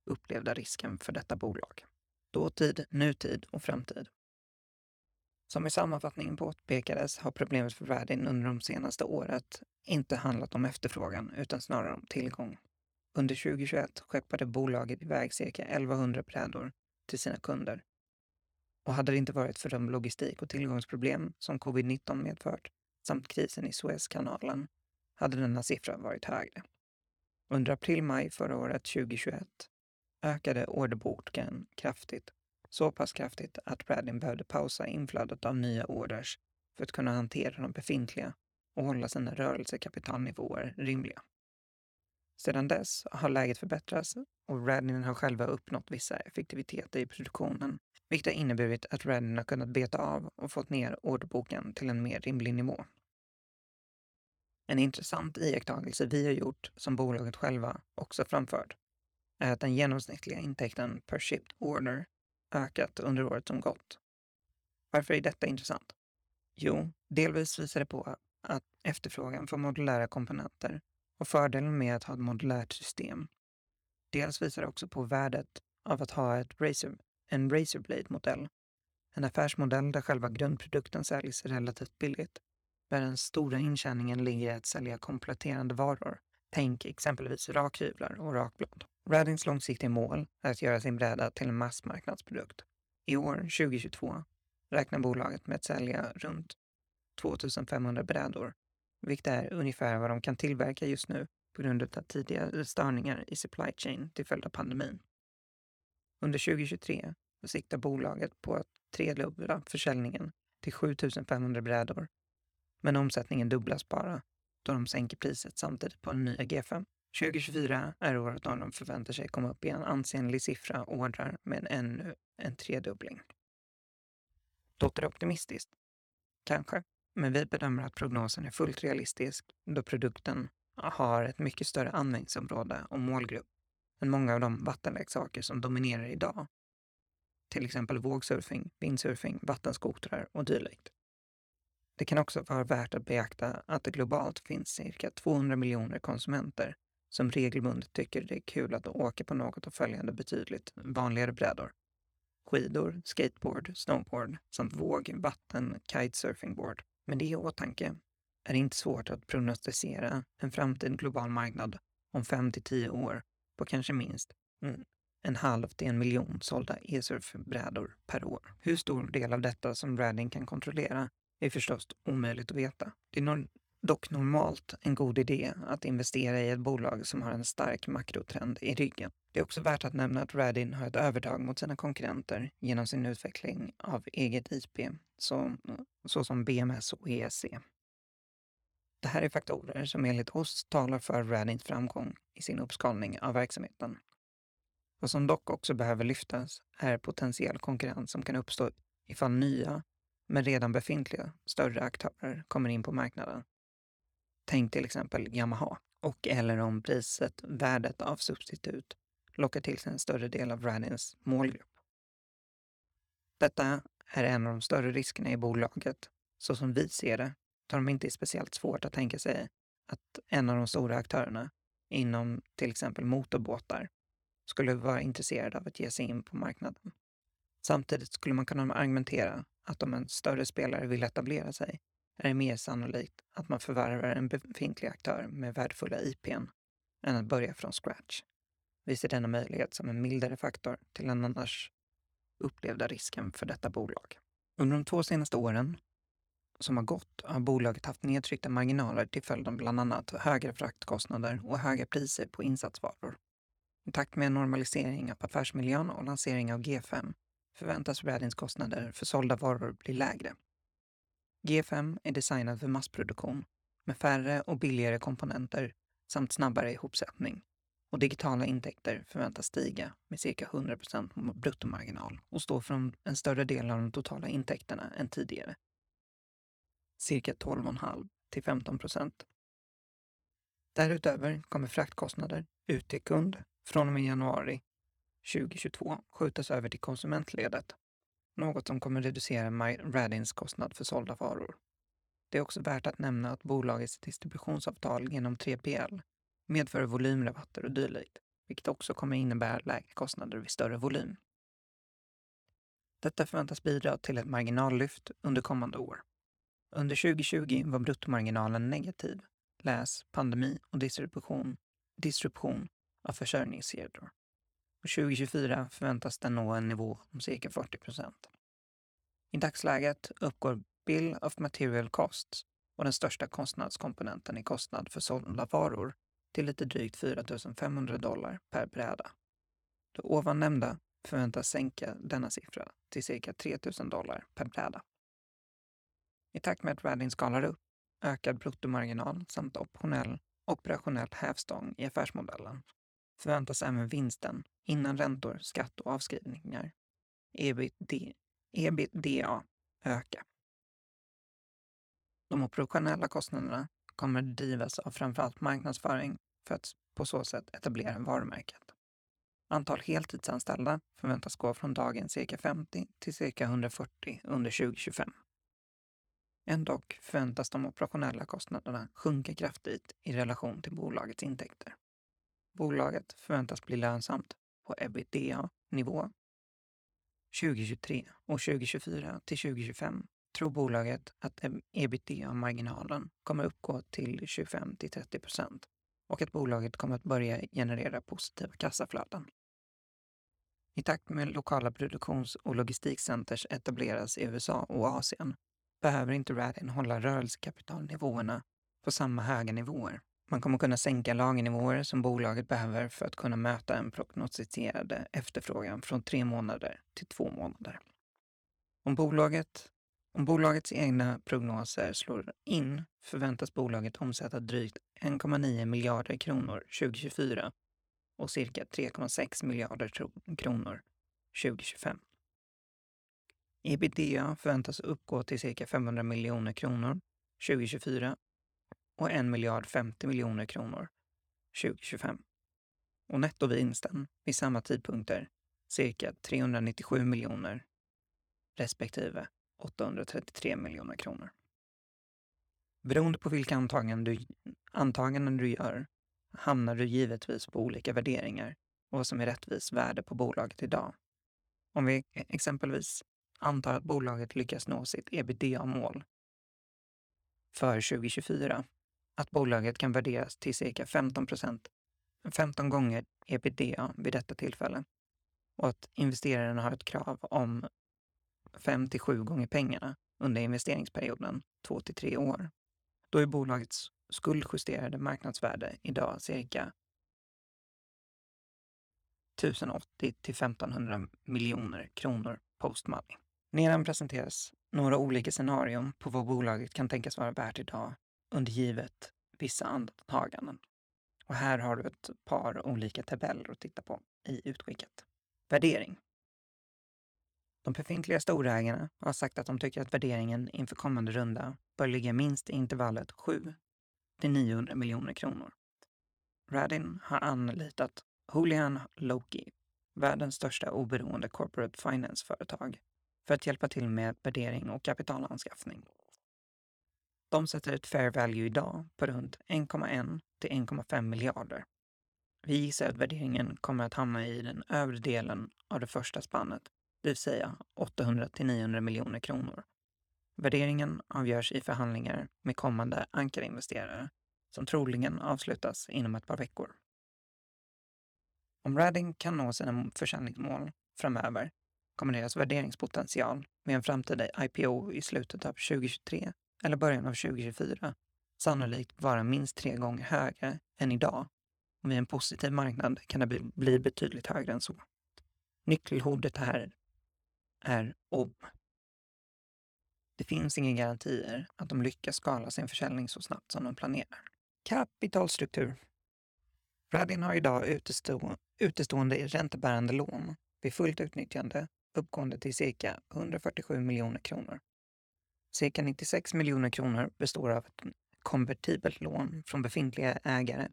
upplevda risken för detta bolag. Dåtid, nutid och framtid. Som i sammanfattningen påpekades har problemet för Värdin under de senaste året inte handlat om efterfrågan utan snarare om tillgång. Under 2021 skeppade bolaget iväg cirka 1100 brädor till sina kunder. Och hade det inte varit för de logistik och tillgångsproblem som covid-19 medfört samt krisen i Suezkanalen hade denna siffra varit högre. Under april-maj förra året, 2021, ökade orderboken kraftigt. Så pass kraftigt att Bradin behövde pausa inflödet av nya orders för att kunna hantera de befintliga och hålla sina rörelsekapitalnivåer rimliga. Sedan dess har läget förbättrats och Radnin har själva uppnått vissa effektiviteter i produktionen, vilket har inneburit att Radnin har kunnat beta av och fått ner orderboken till en mer rimlig nivå. En intressant iakttagelse vi har gjort, som bolaget själva också framfört, är att den genomsnittliga intäkten per shipped order ökat under året som gått. Varför är detta intressant? Jo, delvis visar det på att efterfrågan för modulära komponenter och fördelen med att ha ett modulärt system. Dels visar det också på värdet av att ha ett Razer, en Razorblade-modell. En affärsmodell där själva grundprodukten säljs relativt billigt där den stora intjäningen ligger i att sälja kompletterande varor. Tänk exempelvis rakhyvlar och rakblad. Radins långsiktiga mål är att göra sin bräda till en massmarknadsprodukt. I år, 2022, räknar bolaget med att sälja runt 2500 brädor, vilket är ungefär vad de kan tillverka just nu på grund av tidigare störningar i supply chain till följd av pandemin. Under 2023 siktar bolaget på att tredubbla försäljningen till 7500 brädor men omsättningen dubblas bara då de sänker priset samtidigt på den nya G5. 2024 är året då de förväntar sig komma upp i en ansenlig siffra ordrar med ännu en tredubbling. Låter det optimistiskt? Kanske, men vi bedömer att prognosen är fullt realistisk då produkten har ett mycket större användningsområde och målgrupp än många av de vattenleksaker som dominerar idag. Till exempel vågsurfing, vindsurfing, vattenskotrar och dylikt. Det kan också vara värt att beakta att det globalt finns cirka 200 miljoner konsumenter som regelbundet tycker det är kul att åka på något av följande betydligt vanligare brädor. Skidor, skateboard, snowboard samt våg, vatten, kitesurfingboard. Med det i åtanke är det inte svårt att prognostisera en framtid global marknad om 5 till 10 år på kanske minst en halv till en miljon sålda e-surfbrädor per år. Hur stor del av detta som Redding kan kontrollera är förstås omöjligt att veta. Det är dock normalt en god idé att investera i ett bolag som har en stark makrotrend i ryggen. Det är också värt att nämna att Radin har ett övertag mot sina konkurrenter genom sin utveckling av eget IP, så, såsom BMS och ESC. Det här är faktorer som enligt oss talar för Radins framgång i sin uppskalning av verksamheten. Vad som dock också behöver lyftas är potentiell konkurrens som kan uppstå ifall nya men redan befintliga större aktörer kommer in på marknaden. Tänk till exempel Yamaha och eller om priset, värdet av substitut lockar till sig en större del av Radins målgrupp. Detta är en av de större riskerna i bolaget. Så som vi ser det tar de inte speciellt svårt att tänka sig att en av de stora aktörerna inom till exempel motorbåtar skulle vara intresserad av att ge sig in på marknaden. Samtidigt skulle man kunna argumentera att om en större spelare vill etablera sig är det mer sannolikt att man förvärvar en befintlig aktör med värdefulla IPn än att börja från scratch. Vi ser denna möjlighet som en mildare faktor till den annars upplevda risken för detta bolag. Under de två senaste åren som har gått har bolaget haft nedtryckta marginaler till följd av bland annat högre fraktkostnader och höga priser på insatsvaror. I takt med en normalisering av affärsmiljön och lansering av G5 förväntas förädlingskostnader kostnader för sålda varor bli lägre. G5 är designad för massproduktion med färre och billigare komponenter samt snabbare ihopsättning och digitala intäkter förväntas stiga med cirka 100% bruttomarginal och stå för en större del av de totala intäkterna än tidigare. Cirka 12,5 till 15 procent. Därutöver kommer fraktkostnader ut till kund från och med januari 2022 skjutas över till konsumentledet, något som kommer reducera MyRadins kostnad för sålda varor. Det är också värt att nämna att bolagets distributionsavtal genom 3PL medför volymrabatter och dylikt, vilket också kommer innebära lägre kostnader vid större volym. Detta förväntas bidra till ett marginallyft under kommande år. Under 2020 var bruttomarginalen negativ, läs pandemi och distribution, distribution av försörjningskedjor. Och 2024 förväntas den nå en nivå om cirka 40 procent. I dagsläget uppgår Bill of Material Costs och den största kostnadskomponenten i kostnad för sålda varor till lite drygt 4 500 dollar per bräda. Det ovan nämnda förväntas sänka denna siffra till cirka 3 000 dollar per bräda. I takt med att Radin skalar upp ökad bruttomarginal samt optionell operationell hävstång i affärsmodellen förväntas även vinsten innan räntor, skatt och avskrivningar, ebitda, ebitda öka. De operationella kostnaderna kommer drivas av framförallt marknadsföring för att på så sätt etablera varumärket. Antal heltidsanställda förväntas gå från dagens cirka 50 till cirka 140 under 2025. Ändock förväntas de operationella kostnaderna sjunka kraftigt i relation till bolagets intäkter. Bolaget förväntas bli lönsamt på ebitda-nivå 2023 och 2024 till 2025 tror bolaget att ebitda-marginalen kommer uppgå till 25 till 30 procent och att bolaget kommer att börja generera positiva kassaflöden. I takt med lokala produktions och logistikcenters etableras i USA och Asien behöver inte Radin hålla rörelsekapitalnivåerna på samma höga nivåer. Man kommer kunna sänka lagernivåer som bolaget behöver för att kunna möta en prognostiserade efterfrågan från tre månader till två månader. Om bolaget om bolagets egna prognoser slår in förväntas bolaget omsätta drygt 1,9 miljarder kronor 2024 och cirka 3,6 miljarder kronor 2025. Ebitda förväntas uppgå till cirka 500 miljoner kronor 2024 och 1 miljard 50 miljoner kronor 2025. Och nettovinsten vid samma tidpunkter cirka 397 miljoner respektive 833 miljoner kronor. Beroende på vilka antaganden du, antaganden du gör hamnar du givetvis på olika värderingar och vad som är rättvis värde på bolaget idag. Om vi exempelvis antar att bolaget lyckas nå sitt ebitda-mål för 2024, att bolaget kan värderas till cirka 15 procent, 15 gånger ebitda vid detta tillfälle och att investeraren har ett krav om 5 till 7 gånger pengarna under investeringsperioden 2 till 3 år. Då är bolagets skuldjusterade marknadsvärde idag cirka 1080 till 1500 miljoner kronor post money. Nedan presenteras några olika scenarion på vad bolaget kan tänkas vara värt idag under givet vissa antaganden. Och här har du ett par olika tabeller att titta på i utskicket. Värdering. De befintliga storägarna har sagt att de tycker att värderingen inför kommande runda bör ligga minst i intervallet 7 till 900 miljoner kronor. Radin har anlitat Julian Loki, världens största oberoende corporate finance-företag, för att hjälpa till med värdering och kapitalanskaffning. De sätter ett fair value idag på runt 1,1 till 1,5 miljarder. Vi gissar att värderingen kommer att hamna i den övre delen av det första spannet det vill säga 800 till 900 miljoner kronor. Värderingen avgörs i förhandlingar med kommande ankarinvesterare som troligen avslutas inom ett par veckor. Om Reading kan nå sina försäljningsmål framöver kommer deras värderingspotential med en framtida IPO i slutet av 2023 eller början av 2024 sannolikt vara minst tre gånger högre än idag och vid en positiv marknad kan det bli betydligt högre än så. Nyckelordet här är om. Det finns inga garantier att de lyckas skala sin försäljning så snabbt som de planerar. Kapitalstruktur. Radin har idag utestå utestående räntebärande lån vid fullt utnyttjande uppgående till cirka 147 miljoner kronor. Cirka 96 miljoner kronor består av ett konvertibelt lån från befintliga ägare.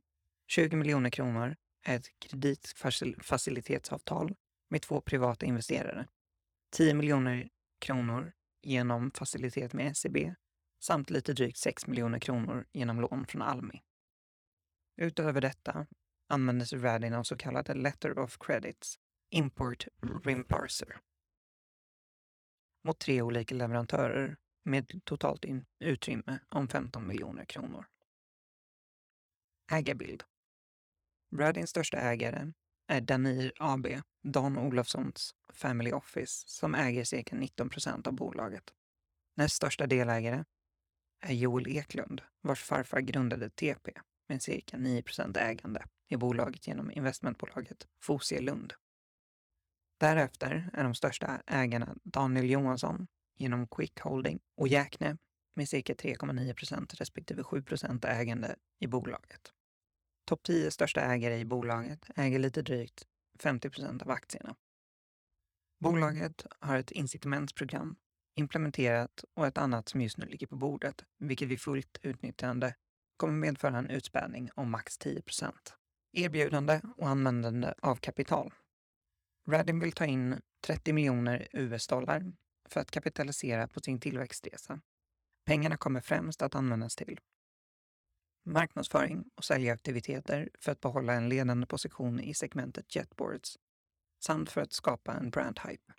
20 miljoner kronor är ett kreditfacilitetsavtal med två privata investerare 10 miljoner kronor genom facilitet med SEB samt lite drygt 6 miljoner kronor genom lån från Almi. Utöver detta använder sig Radin av så kallade Letter of Credits, Import Rimparser, mot tre olika leverantörer med totalt utrymme om 15 miljoner kronor. Ägarbild. Bradins största ägare är Danir AB, Dan Olofssons Family Office, som äger cirka 19 procent av bolaget. Näst största delägare är Joel Eklund, vars farfar grundade TP med cirka 9 procent ägande i bolaget genom investmentbolaget Fosie Lund. Därefter är de största ägarna Daniel Johansson genom Quick Holding och Jäkne med cirka 3,9 procent respektive 7 procent ägande i bolaget. Topp 10 största ägare i bolaget äger lite drygt 50 procent av aktierna. Bolaget har ett incitamentsprogram implementerat och ett annat som just nu ligger på bordet, vilket vid fullt utnyttjande kommer medföra en utspädning om max 10 procent. Erbjudande och användande av kapital. Radin vill ta in 30 miljoner US-dollar för att kapitalisera på sin tillväxtresa. Pengarna kommer främst att användas till marknadsföring och säljaktiviteter för att behålla en ledande position i segmentet jetboards samt för att skapa en brandhype.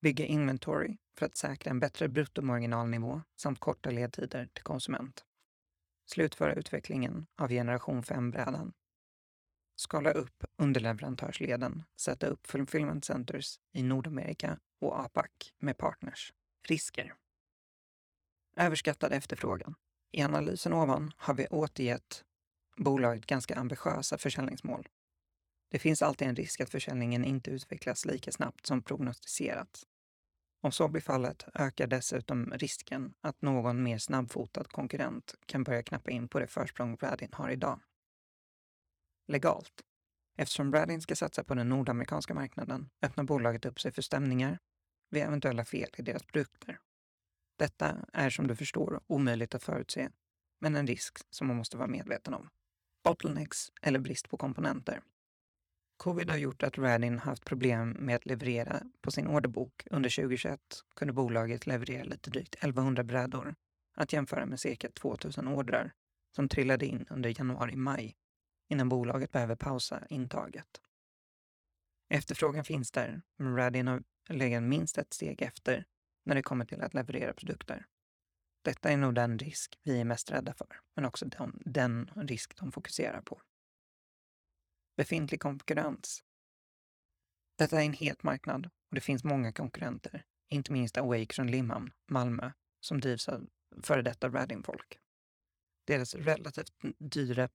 Bygga inventory för att säkra en bättre bruttomarginalnivå samt korta ledtider till konsument. Slutföra utvecklingen av generation 5-brädan. Skala upp underleverantörsleden, sätta upp fulfillment centers i Nordamerika och APAC med partners. Risker. Överskattad efterfrågan. I analysen ovan har vi återgett bolaget ganska ambitiösa försäljningsmål. Det finns alltid en risk att försäljningen inte utvecklas lika snabbt som prognostiserat. Om så blir fallet ökar dessutom risken att någon mer snabbfotad konkurrent kan börja knappa in på det försprång Radin har idag. Legalt. Eftersom Radin ska satsa på den nordamerikanska marknaden öppnar bolaget upp sig för stämningar vid eventuella fel i deras produkter. Detta är som du förstår omöjligt att förutse, men en risk som man måste vara medveten om. Bottlenecks eller brist på komponenter. Covid har gjort att Radin haft problem med att leverera. På sin orderbok under 2021 kunde bolaget leverera lite drygt 1100 brädor, att jämföra med cirka 2000 ordrar som trillade in under januari-maj innan bolaget behöver pausa intaget. Efterfrågan finns där, men Radin har legat minst ett steg efter när det kommer till att leverera produkter. Detta är nog den risk vi är mest rädda för, men också den, den risk de fokuserar på. Befintlig konkurrens. Detta är en het marknad och det finns många konkurrenter, inte minst Awake från Limhamn, Malmö, som drivs av före detta Radin-folk. Deras relativt dyra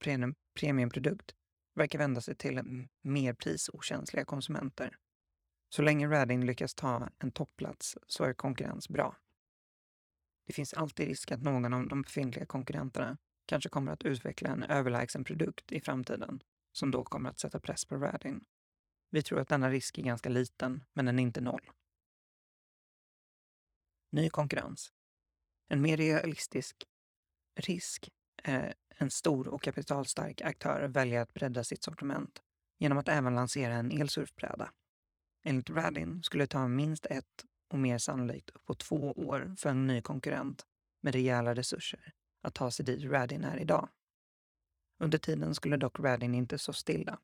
premiumprodukt verkar vända sig till mer prisokänsliga konsumenter så länge Radin lyckas ta en topplats så är konkurrens bra. Det finns alltid risk att någon av de befintliga konkurrenterna kanske kommer att utveckla en överlägsen produkt i framtiden som då kommer att sätta press på Radin. Vi tror att denna risk är ganska liten, men den är inte noll. Ny konkurrens. En mer realistisk risk är en stor och kapitalstark aktör väljer att bredda sitt sortiment genom att även lansera en elsurfbräda Enligt Radin skulle det ta minst ett och mer sannolikt uppåt två år för en ny konkurrent med rejäla resurser att ta sig dit Radin är idag. Under tiden skulle dock Radin inte stå stilla.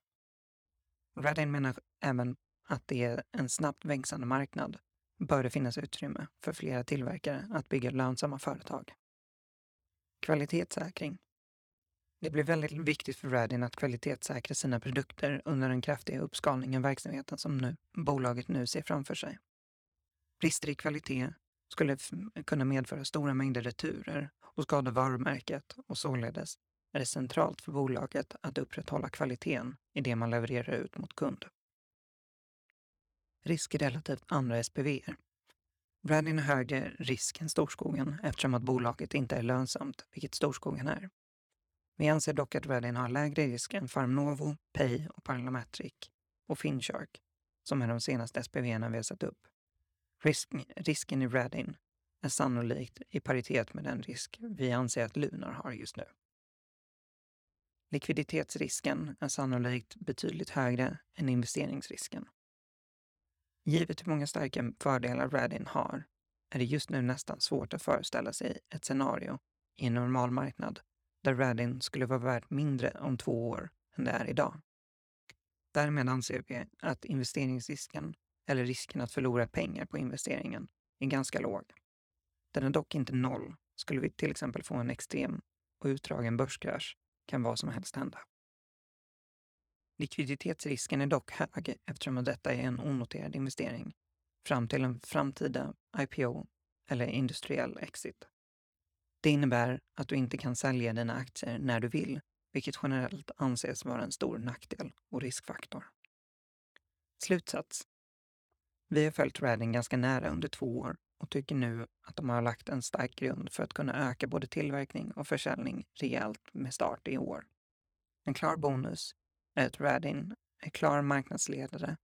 Radin menar även att det är en snabbt växande marknad bör det finnas utrymme för flera tillverkare att bygga lönsamma företag. Kvalitetssäkring det blir väldigt viktigt för Radin att kvalitetssäkra sina produkter under den kraftiga uppskalningen av verksamheten som nu, bolaget nu ser framför sig. Brister i kvalitet skulle kunna medföra stora mängder returer och skada varumärket och således är det centralt för bolaget att upprätthålla kvaliteten i det man levererar ut mot kund. Risk relativt andra SPVer. Radin har högre risk än Storskogen eftersom att bolaget inte är lönsamt, vilket Storskogen är. Vi anser dock att Reading har lägre risk än Farmnovo, Pay och Parlametric och Finshark, som är de senaste SPV vi har satt upp. Risk, risken i Reddin är sannolikt i paritet med den risk vi anser att Lunar har just nu. Likviditetsrisken är sannolikt betydligt högre än investeringsrisken. Givet hur många starka fördelar Reddin har är det just nu nästan svårt att föreställa sig ett scenario i en normal marknad där Radin skulle vara värt mindre om två år än det är idag. Därmed anser vi att investeringsrisken, eller risken att förlora pengar på investeringen, är ganska låg. Den är dock inte noll. Skulle vi till exempel få en extrem och utdragen börskrasch kan vad som helst hända. Likviditetsrisken är dock hög eftersom detta är en onoterad investering fram till en framtida IPO eller industriell exit. Det innebär att du inte kan sälja dina aktier när du vill, vilket generellt anses vara en stor nackdel och riskfaktor. Slutsats. Vi har följt Radin ganska nära under två år och tycker nu att de har lagt en stark grund för att kunna öka både tillverkning och försäljning rejält med start i år. En klar bonus är att Radin är klar marknadsledare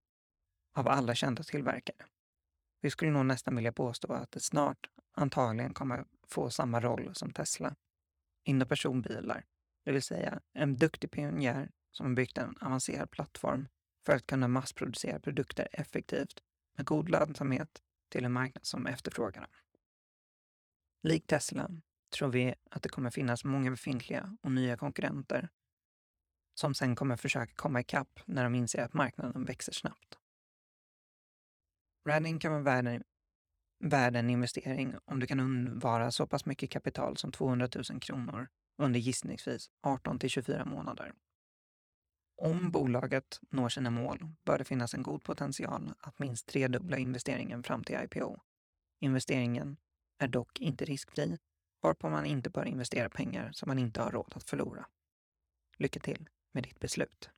av alla kända tillverkare. Vi skulle nog nästan vilja påstå att det snart antagligen kommer få samma roll som Tesla inom personbilar, det vill säga en duktig pionjär som har byggt en avancerad plattform för att kunna massproducera produkter effektivt med god lönsamhet till en marknad som efterfrågar dem. Likt Tesla tror vi att det kommer finnas många befintliga och nya konkurrenter som sen kommer försöka komma ikapp när de inser att marknaden växer snabbt. Radin kan vara värd, värd en investering om du kan undvara så pass mycket kapital som 200 000 kronor under gissningsvis 18 till 24 månader. Om bolaget når sina mål bör det finnas en god potential att minst tredubbla investeringen fram till IPO. Investeringen är dock inte riskfri, varpå man inte bör investera pengar som man inte har råd att förlora. Lycka till med ditt beslut.